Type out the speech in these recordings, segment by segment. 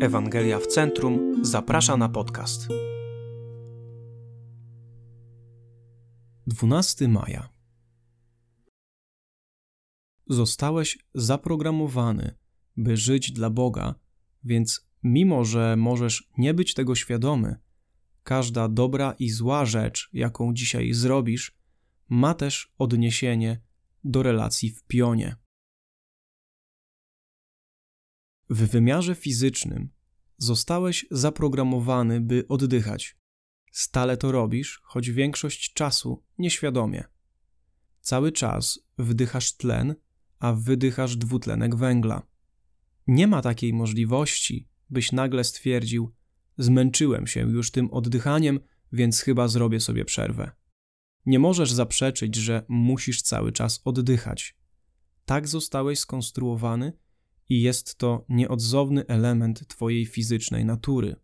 Ewangelia w Centrum zaprasza na podcast. 12 maja. Zostałeś zaprogramowany, by żyć dla Boga, więc mimo, że możesz nie być tego świadomy, każda dobra i zła rzecz, jaką dzisiaj zrobisz, ma też odniesienie do relacji w pionie. W wymiarze fizycznym zostałeś zaprogramowany, by oddychać. Stale to robisz, choć większość czasu nieświadomie. Cały czas wdychasz tlen, a wydychasz dwutlenek węgla. Nie ma takiej możliwości, byś nagle stwierdził: Zmęczyłem się już tym oddychaniem, więc chyba zrobię sobie przerwę. Nie możesz zaprzeczyć, że musisz cały czas oddychać. Tak zostałeś skonstruowany i jest to nieodzowny element Twojej fizycznej natury.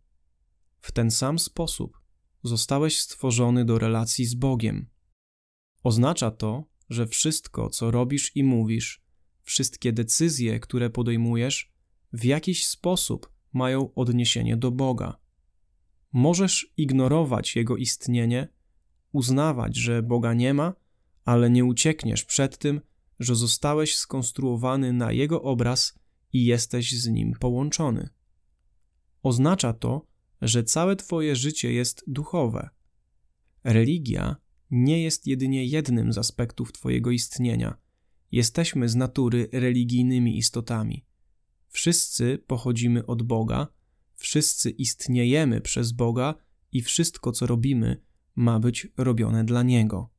W ten sam sposób zostałeś stworzony do relacji z Bogiem. Oznacza to, że wszystko, co robisz i mówisz, wszystkie decyzje, które podejmujesz, w jakiś sposób mają odniesienie do Boga. Możesz ignorować Jego istnienie, uznawać, że Boga nie ma, ale nie uciekniesz przed tym, że zostałeś skonstruowany na Jego obraz i jesteś z nim połączony. Oznacza to, że całe Twoje życie jest duchowe. Religia nie jest jedynie jednym z aspektów Twojego istnienia. Jesteśmy z natury religijnymi istotami. Wszyscy pochodzimy od Boga, wszyscy istniejemy przez Boga i wszystko, co robimy, ma być robione dla Niego.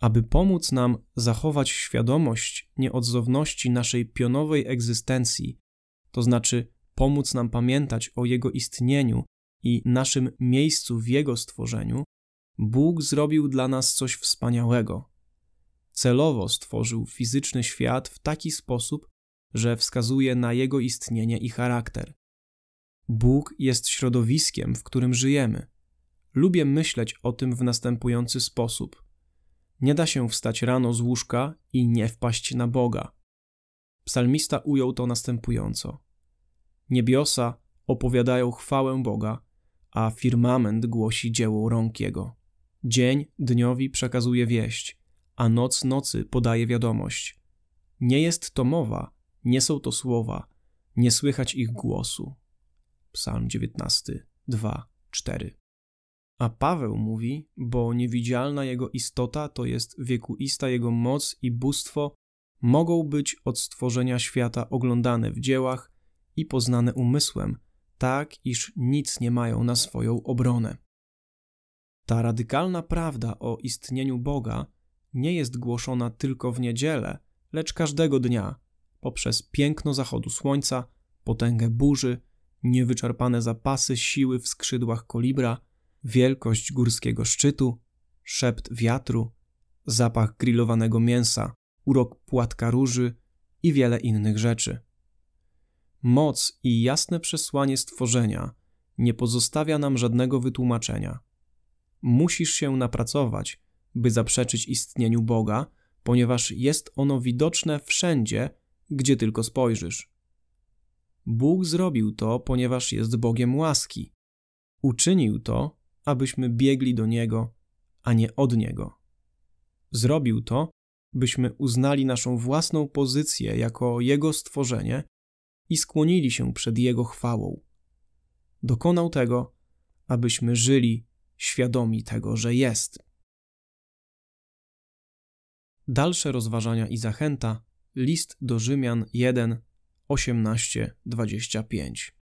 Aby pomóc nam zachować świadomość nieodzowności naszej pionowej egzystencji, to znaczy pomóc nam pamiętać o Jego istnieniu i naszym miejscu w Jego stworzeniu, Bóg zrobił dla nas coś wspaniałego. Celowo stworzył fizyczny świat w taki sposób, że wskazuje na Jego istnienie i charakter. Bóg jest środowiskiem, w którym żyjemy. Lubię myśleć o tym w następujący sposób – nie da się wstać rano z łóżka i nie wpaść na Boga. Psalmista ujął to następująco: Niebiosa opowiadają chwałę Boga, a firmament głosi dzieło rąk Jego. Dzień dniowi przekazuje wieść, a noc nocy podaje wiadomość. Nie jest to mowa, nie są to słowa, nie słychać ich głosu. Psalm 19, 2, 4. A Paweł mówi, bo niewidzialna jego istota, to jest wiekuista jego moc i bóstwo, mogą być od stworzenia świata oglądane w dziełach i poznane umysłem, tak iż nic nie mają na swoją obronę. Ta radykalna prawda o istnieniu Boga nie jest głoszona tylko w niedzielę, lecz każdego dnia, poprzez piękno zachodu słońca, potęgę burzy, niewyczerpane zapasy siły w skrzydłach kolibra – wielkość górskiego szczytu, szept wiatru, zapach grillowanego mięsa, urok płatka róży i wiele innych rzeczy. Moc i jasne przesłanie stworzenia nie pozostawia nam żadnego wytłumaczenia. Musisz się napracować, by zaprzeczyć istnieniu Boga, ponieważ jest ono widoczne wszędzie, gdzie tylko spojrzysz. Bóg zrobił to, ponieważ jest Bogiem łaski. Uczynił to, abyśmy biegli do Niego, a nie od Niego. Zrobił to, byśmy uznali naszą własną pozycję jako Jego stworzenie i skłonili się przed Jego chwałą. Dokonał tego, abyśmy żyli świadomi tego, że jest. Dalsze rozważania i zachęta list do Rzymian 1, 18, 25.